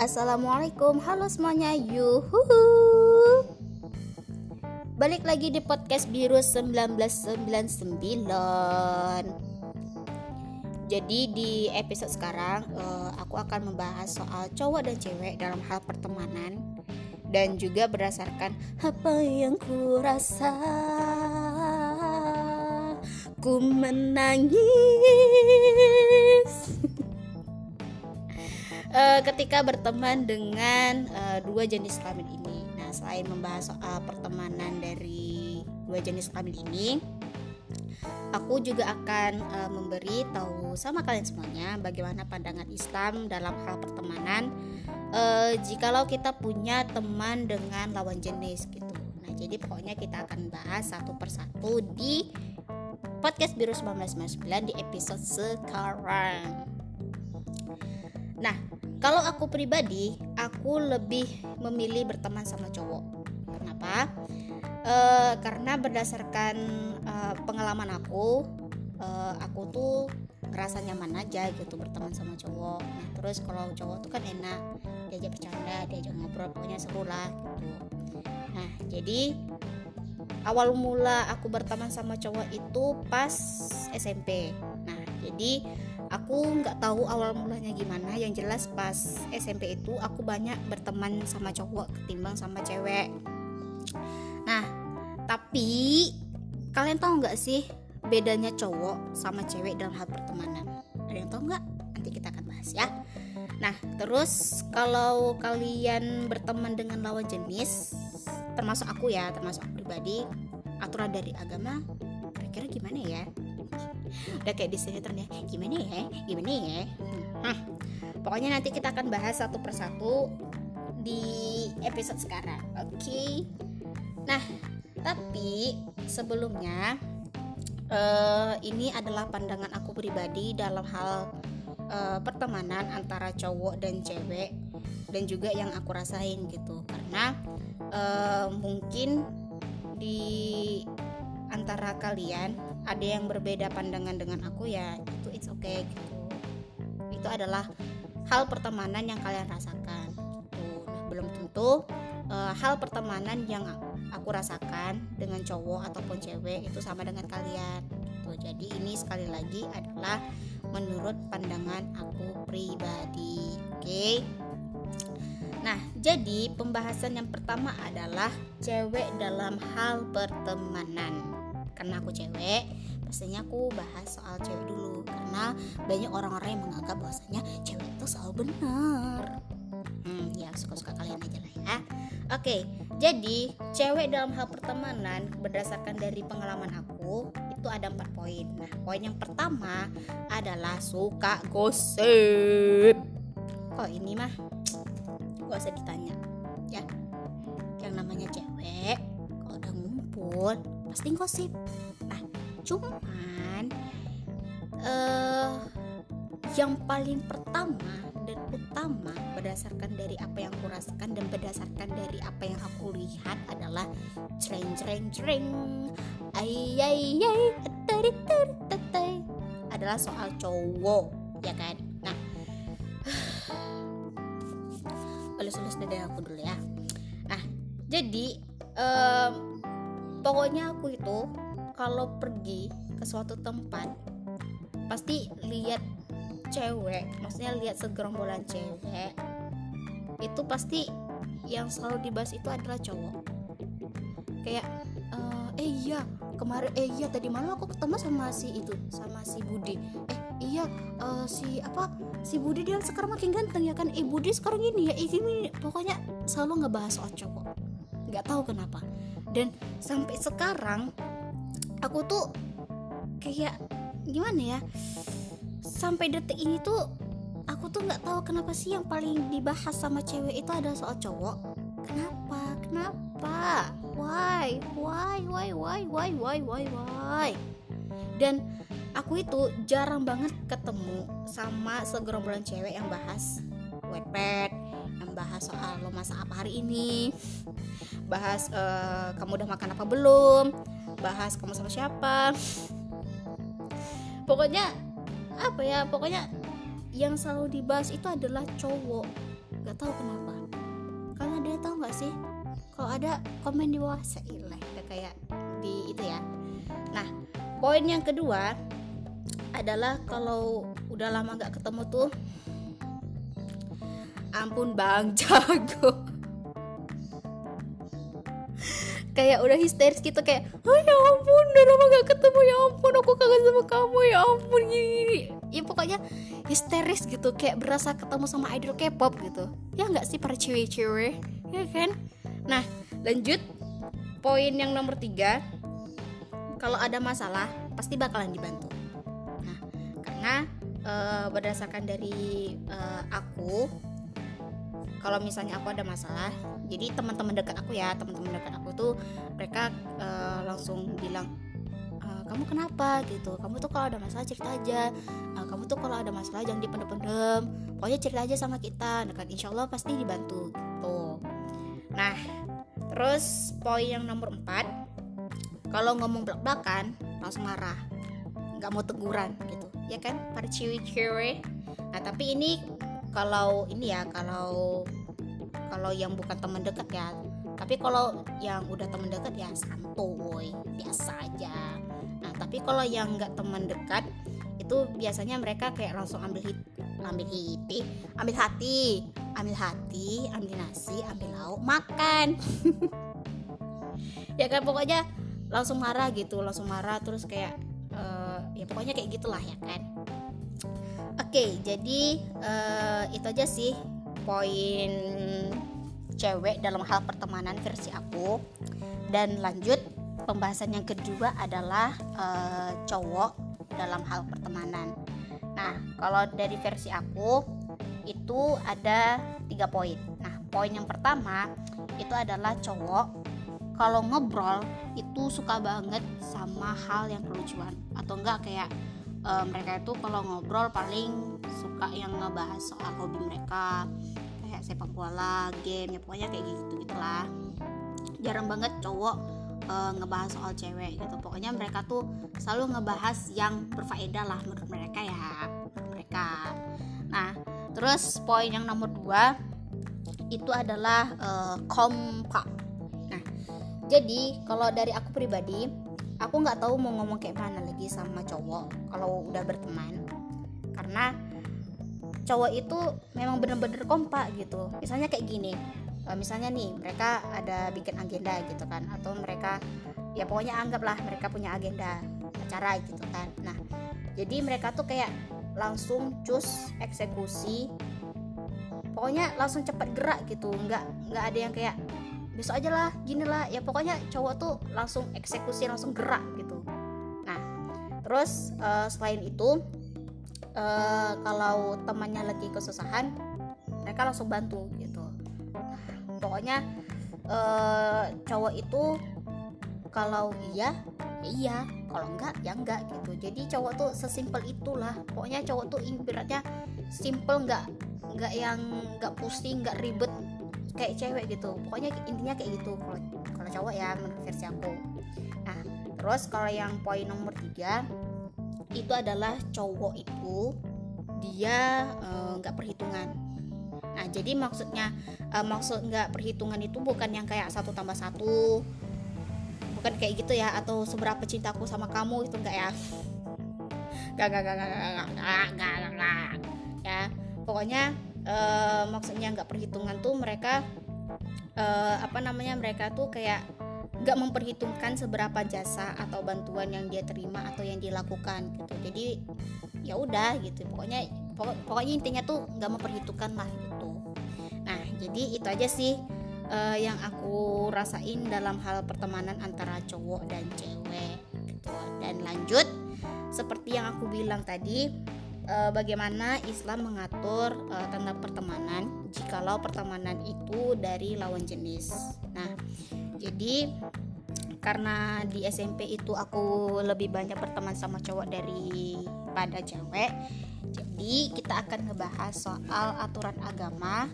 Assalamualaikum, halo semuanya, yuhu Balik lagi di podcast Biru 1999 Jadi di episode sekarang uh, Aku akan membahas soal cowok dan cewek dalam hal pertemanan Dan juga berdasarkan apa yang ku rasa. Ku menangis uh, ketika berteman dengan uh, dua jenis kelamin ini. Nah, selain membahas soal pertemanan dari dua jenis kelamin ini, aku juga akan uh, memberi tahu sama kalian semuanya bagaimana pandangan Islam dalam hal pertemanan. Uh, jikalau kita punya teman dengan lawan jenis gitu. Nah, jadi pokoknya kita akan bahas satu persatu di podcast Biru 1999 di episode sekarang. Nah, kalau aku pribadi, aku lebih memilih berteman sama cowok. Kenapa? E, karena berdasarkan e, pengalaman aku, e, aku tuh ngerasa nyaman aja gitu berteman sama cowok. Nah, terus kalau cowok tuh kan enak, diajak bercanda, diajak ngobrol, pokoknya seru lah gitu. Nah, jadi awal mula aku berteman sama cowok itu pas SMP. Nah, jadi aku nggak tahu awal mulanya gimana. Yang jelas pas SMP itu aku banyak berteman sama cowok ketimbang sama cewek. Nah tapi kalian tahu nggak sih bedanya cowok sama cewek dalam hal pertemanan? Ada yang tahu nggak? Nanti kita akan bahas ya. Nah terus kalau kalian berteman dengan lawan jenis termasuk aku ya termasuk aku pribadi aturan dari agama kira-kira gimana ya udah kayak di sinetron ya. Gimana ya? Gimana ya? Hmm. pokoknya nanti kita akan bahas satu persatu di episode sekarang. Oke? Okay? nah tapi sebelumnya uh, ini adalah pandangan aku pribadi dalam hal uh, pertemanan antara cowok dan cewek dan juga yang aku rasain gitu. Karena uh, mungkin di antara kalian ada yang berbeda pandangan dengan aku ya itu it's okay gitu. Itu adalah hal pertemanan yang kalian rasakan gitu. Nah belum tentu uh, hal pertemanan yang aku rasakan dengan cowok ataupun cewek itu sama dengan kalian gitu. Jadi ini sekali lagi adalah menurut pandangan aku pribadi oke? Okay? Nah, jadi pembahasan yang pertama adalah cewek dalam hal pertemanan karena aku cewek pastinya aku bahas soal cewek dulu. Karena banyak orang-orang yang menganggap bahwasanya cewek itu selalu benar. Hmm ya suka-suka kalian aja lah ya. Oke jadi cewek dalam hal pertemanan berdasarkan dari pengalaman aku itu ada empat poin. Nah poin yang pertama adalah suka gosip. Kok ini mah gak usah ditanya. Ya yang namanya cewek kalau udah ngumpul pasti gosip. Nah cuman uh, yang paling pertama dan utama berdasarkan dari apa yang aku rasakan dan berdasarkan dari apa yang aku lihat adalah ceng ceng ceng ay ay ay adalah soal cowok ya kan? Nah elus-elus dari aku dulu ya. Nah jadi um, pokoknya aku itu kalau pergi ke suatu tempat pasti lihat cewek maksudnya lihat segerombolan cewek itu pasti yang selalu dibahas itu adalah cowok. Kayak uh, eh iya kemarin eh iya tadi malam aku ketemu sama si itu sama si Budi. Eh iya uh, si apa si Budi dia sekarang makin ganteng ya kan? Eh Budi sekarang ini ya ini pokoknya selalu ngebahas soal cowok. Nggak tahu kenapa dan sampai sekarang aku tuh kayak gimana ya sampai detik ini tuh aku tuh nggak tahu kenapa sih yang paling dibahas sama cewek itu ada soal cowok. Kenapa? Kenapa? Why? Why? Why? Why? Why? Why? Why? Why? Dan aku itu jarang banget ketemu sama segerombolan cewek yang bahas wetpad bahas soal lo masak apa hari ini bahas uh, kamu udah makan apa belum bahas kamu sama siapa. Pokoknya apa ya pokoknya yang selalu dibahas itu adalah cowok. Nggak tahu kenapa. Karena dia tahu nggak sih kalau ada komen di bawah seilah kayak di itu ya. Nah poin yang kedua adalah kalau udah lama nggak ketemu tuh ampun bang jago. Kayak udah histeris gitu kayak oh ya ampun udah lama gak ketemu ya ampun aku kangen sama kamu ya ampun gini, ya pokoknya histeris gitu kayak berasa ketemu sama idol K-pop gitu. Ya nggak sih para cewek-cewek ya kan? Nah lanjut poin yang nomor tiga. Kalau ada masalah pasti bakalan dibantu. Nah karena uh, berdasarkan dari uh, aku kalau misalnya aku ada masalah jadi teman-teman dekat aku ya teman-teman dekat aku tuh mereka uh, langsung bilang uh, kamu kenapa? Gitu. Kamu tuh kalau ada masalah cerita aja. Uh, kamu tuh kalau ada masalah jangan dipendem-pendem. Pokoknya cerita aja sama kita. Dekat insya Allah pasti dibantu. Tuh nah terus poin yang nomor 4 kalau ngomong belak-belakan langsung marah. Nggak mau teguran gitu. Ya kan? Para cewek-cewek nah tapi ini kalau ini ya kalau kalau yang bukan teman dekat ya. Tapi kalau yang udah teman dekat ya santuy biasa aja. Nah tapi kalau yang nggak teman dekat itu biasanya mereka kayak langsung ambil hit ambil hiti ambil hati ambil hati ambil nasi ambil lauk makan. Ya kan pokoknya langsung marah gitu langsung marah terus kayak uh, ya pokoknya kayak gitulah ya kan Oke, jadi uh, itu aja sih poin cewek dalam hal pertemanan versi aku. Dan lanjut pembahasan yang kedua adalah uh, cowok dalam hal pertemanan. Nah, kalau dari versi aku itu ada tiga poin. Nah, poin yang pertama itu adalah cowok kalau ngobrol itu suka banget sama hal yang kelucuan atau enggak kayak uh, mereka itu kalau ngobrol paling suka yang ngebahas soal hobi mereka kayak sepak bola, game ya pokoknya kayak gitu gitulah. Jarang banget cowok uh, ngebahas soal cewek gitu. Pokoknya mereka tuh selalu ngebahas yang berfaedah lah menurut mereka ya, mereka. Nah, terus poin yang nomor dua itu adalah uh, kompak. Nah, jadi kalau dari aku pribadi aku nggak tahu mau ngomong kayak mana lagi sama cowok kalau udah berteman. Karena cowok itu memang bener-bener kompak gitu. Misalnya kayak gini eh, misalnya nih mereka ada bikin agenda gitu kan atau mereka ya pokoknya anggaplah mereka punya agenda acara gitu kan. Nah jadi mereka tuh kayak langsung cus eksekusi pokoknya langsung cepat gerak gitu. Nggak nggak ada yang kayak besok aja lah gini lah. Ya pokoknya cowok tuh langsung eksekusi langsung gerak gitu. Nah terus uh, selain itu uh, kalau temannya lagi kesusahan mereka langsung bantu gitu. Nah, pokoknya uh, cowok itu kalau iya ya iya kalau enggak ya enggak gitu. Jadi cowok tuh sesimpel itulah. Pokoknya cowok tuh ibaratnya simple enggak enggak yang enggak pusing enggak ribet kayak cewek gitu pokoknya intinya kayak gitu kalau cowok ya menurut versi aku nah terus kalau yang poin nomor tiga itu adalah cowok itu dia eh, nggak uh, perhitungan nah jadi maksudnya uh, maksud nggak perhitungan itu bukan yang kayak satu tambah satu bukan kayak gitu ya atau seberapa cintaku sama kamu itu enggak ya gak gak gak gak gak gak gak gak ya pokoknya uh, maksudnya nggak perhitungan tuh mereka uh, apa namanya mereka tuh kayak nggak memperhitungkan seberapa jasa atau bantuan yang dia terima atau yang dilakukan gitu. Jadi ya udah gitu. Pokoknya pokok, pokoknya intinya tuh nggak memperhitungkan lah gitu. Nah jadi itu aja sih uh, yang aku rasain dalam hal pertemanan antara cowok dan cewek gitu. Dan lanjut seperti yang aku bilang tadi uh, bagaimana Islam mengatur uh, tentang pertemanan jikalau pertemanan itu dari lawan jenis. Nah, jadi karena di SMP itu aku lebih banyak berteman sama cowok daripada cewek. Jadi kita akan ngebahas soal aturan agama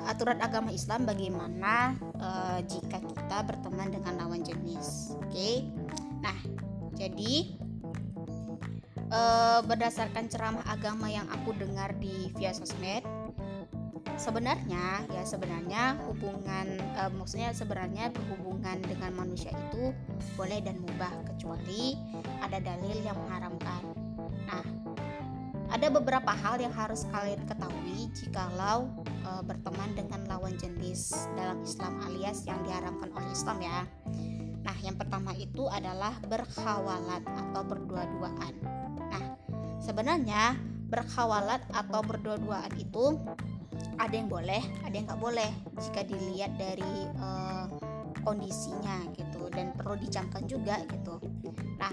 aturan agama Islam bagaimana uh, jika kita berteman dengan lawan jenis. Oke. Okay? Nah, jadi uh, berdasarkan ceramah agama yang aku dengar di via sosmed sebenarnya ya sebenarnya hubungan uh, maksudnya sebenarnya berhubungan dengan manusia itu boleh dan mubah kecuali ada dalil yang mengharamkan. Nah, ada beberapa hal yang harus kalian ketahui jikalau uh, berteman dengan lawan jenis dalam Islam alias yang diharamkan oleh Islam ya. Nah, yang pertama itu adalah berkhawalat atau berdua-duaan. Sebenarnya berkhawalat atau berdua-duaan itu ada yang boleh ada yang nggak boleh jika dilihat dari uh, kondisinya gitu dan perlu dicamkan juga gitu. Nah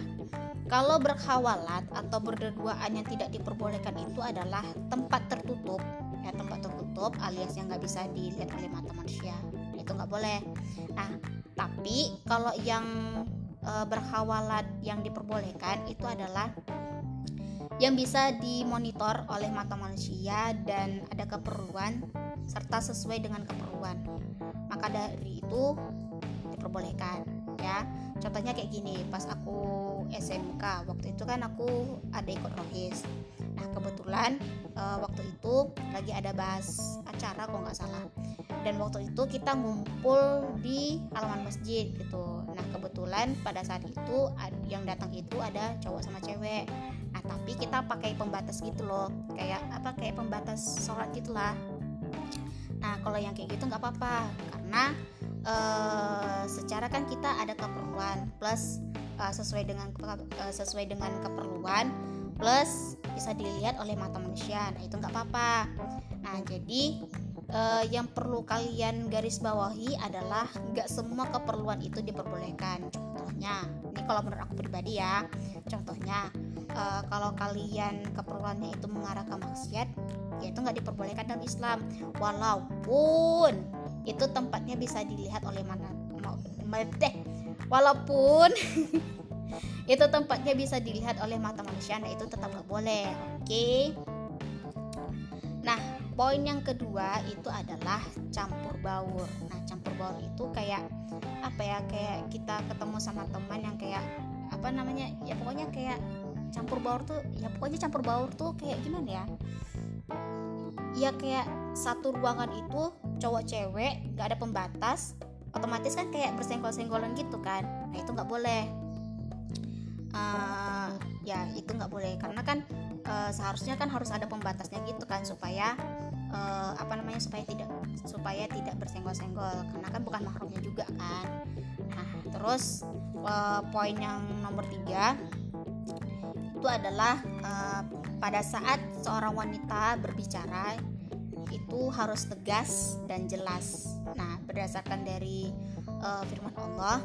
kalau berkhawalat atau berduaan yang tidak diperbolehkan itu adalah tempat tertutup ya tempat tertutup alias yang nggak bisa dilihat oleh mata manusia itu nggak boleh. Nah tapi kalau yang e, berkhawalat yang diperbolehkan itu adalah yang bisa dimonitor oleh mata manusia dan ada keperluan serta sesuai dengan keperluan. Maka dari itu diperbolehkan ya. Contohnya kayak gini, pas aku SMK waktu itu kan aku ada ikut rohis. Nah kebetulan uh, waktu itu lagi ada bahas acara kok nggak salah. Dan waktu itu kita ngumpul di halaman masjid gitu. Nah kebetulan pada saat itu yang datang itu ada cowok sama cewek tapi kita pakai pembatas gitu loh. Kayak apa kayak pembatas sholat gitulah. Nah kalau yang kayak gitu nggak apa-apa. Karena uh, secara kan kita ada keperluan. Plus uh, sesuai dengan uh, sesuai dengan keperluan. Plus bisa dilihat oleh mata manusia. Nah itu nggak apa-apa. Nah jadi uh, yang perlu kalian garis bawahi adalah nggak semua keperluan itu diperbolehkan. Contohnya ini kalau menurut aku pribadi ya. Contohnya uh, kalau kalian keperluannya itu mengarah ke maksiat ya itu nggak diperbolehkan dalam Islam. Walaupun itu tempatnya bisa dilihat oleh mana? Deh. Walaupun itu tempatnya bisa dilihat oleh mata manusia nah itu tetap nggak boleh. Oke? Nah poin yang kedua itu adalah campur baur. Nah campur baur itu kayak apa ya kayak kita ketemu sama teman yang kayak apa namanya ya pokoknya kayak campur baur tuh ya pokoknya campur baur tuh kayak gimana ya? Ya kayak satu ruangan itu cowok cewek gak ada pembatas otomatis kan kayak bersenggol-senggolan gitu kan? Nah itu nggak boleh. Uh, ya itu nggak boleh. Karena kan uh, seharusnya kan harus ada pembatasnya gitu kan supaya uh, apa namanya supaya tidak supaya tidak bersenggol-senggol. Karena kan bukan mahramnya juga kan. Nah terus uh, poin yang nomor tiga itu adalah uh, pada saat seorang wanita berbicara itu harus tegas dan jelas. Nah, berdasarkan dari uh, firman Allah,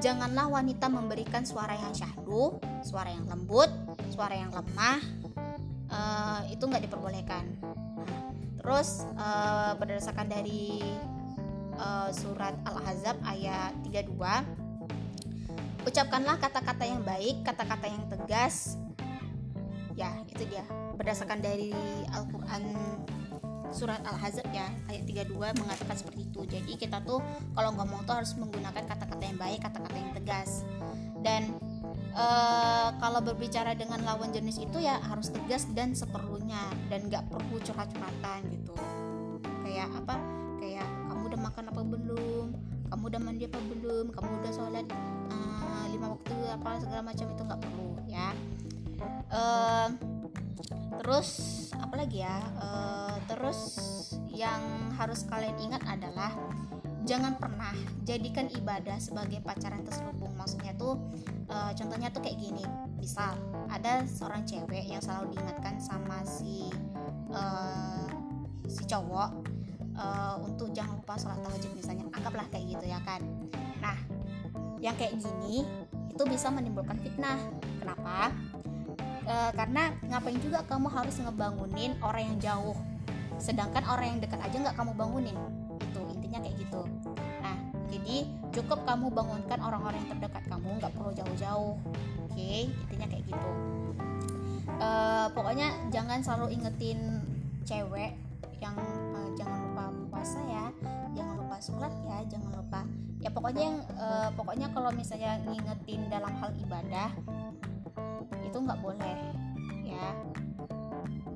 janganlah wanita memberikan suara yang syahdu, suara yang lembut, suara yang lemah, uh, itu nggak diperbolehkan. Terus uh, berdasarkan dari uh, surat Al-Ahzab ayat 32 Ucapkanlah kata-kata yang baik, kata-kata yang tegas. Ya, itu dia. Berdasarkan dari Al-Qur'an surat Al-Hazab ya, ayat 32 mengatakan seperti itu. Jadi kita tuh kalau ngomong tuh harus menggunakan kata-kata yang baik, kata-kata yang tegas. Dan uh, kalau berbicara dengan lawan jenis itu ya harus tegas dan seperlunya dan nggak perlu curhat-curhatan gitu. Kayak apa? Kayak kamu udah makan apa belum? Kamu udah mandi apa belum? Kamu udah sholat lima waktu apa segala macam itu nggak perlu ya. Uh, terus apa lagi ya? Uh, terus yang harus kalian ingat adalah jangan pernah jadikan ibadah sebagai pacaran terselubung. Maksudnya tuh uh, contohnya tuh kayak gini. Misal ada seorang cewek yang selalu diingatkan sama si uh, si cowok uh, untuk jangan lupa sholat tahajud misalnya. Anggaplah kayak gitu ya kan. Nah yang kayak gini itu bisa menimbulkan fitnah. Kenapa? E, karena ngapain juga kamu harus ngebangunin orang yang jauh, sedangkan orang yang dekat aja nggak kamu bangunin. Itu intinya kayak gitu. Nah, jadi cukup kamu bangunkan orang-orang yang terdekat kamu, nggak perlu jauh-jauh. Oke, intinya kayak gitu. E, pokoknya jangan selalu ingetin cewek yang e, jangan lupa puasa ya, jangan lupa sholat ya, jangan lupa ya pokoknya yang uh, pokoknya kalau misalnya ngingetin dalam hal ibadah itu nggak boleh ya.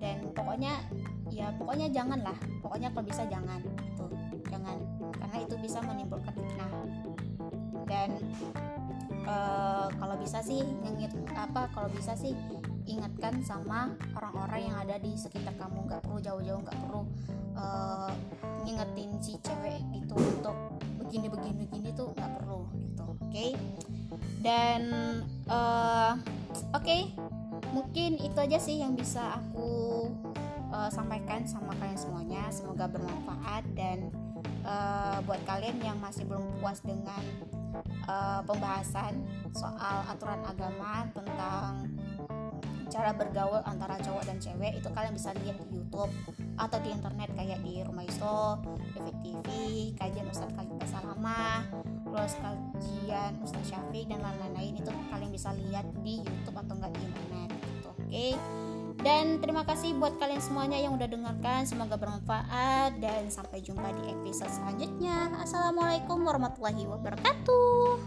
Dan pokoknya ya pokoknya jangan lah pokoknya kalau bisa jangan itu jangan karena itu bisa menimbulkan fitnah. Dan uh, kalau bisa sih ngingit apa kalau bisa sih ingatkan sama orang-orang yang ada di sekitar kamu nggak perlu jauh-jauh nggak perlu uh, ngingetin si cewek gitu untuk begini begini begini tuh nggak perlu gitu oke okay? dan uh, oke okay, mungkin itu aja sih yang bisa aku uh, sampaikan sama kalian semuanya semoga bermanfaat dan uh, buat kalian yang masih belum puas dengan uh, pembahasan soal aturan agama tentang cara bergaul antara cowok dan cewek itu kalian bisa lihat di YouTube atau di internet kayak di Rumah Iso, TV, kajian Ustadz Khalid Basalamah, terus kajian Ustadz Syafiq dan lain-lain itu kalian bisa lihat di YouTube atau enggak di internet gitu. Oke. Okay? Dan terima kasih buat kalian semuanya yang udah dengarkan. Semoga bermanfaat dan sampai jumpa di episode selanjutnya. Assalamualaikum warahmatullahi wabarakatuh.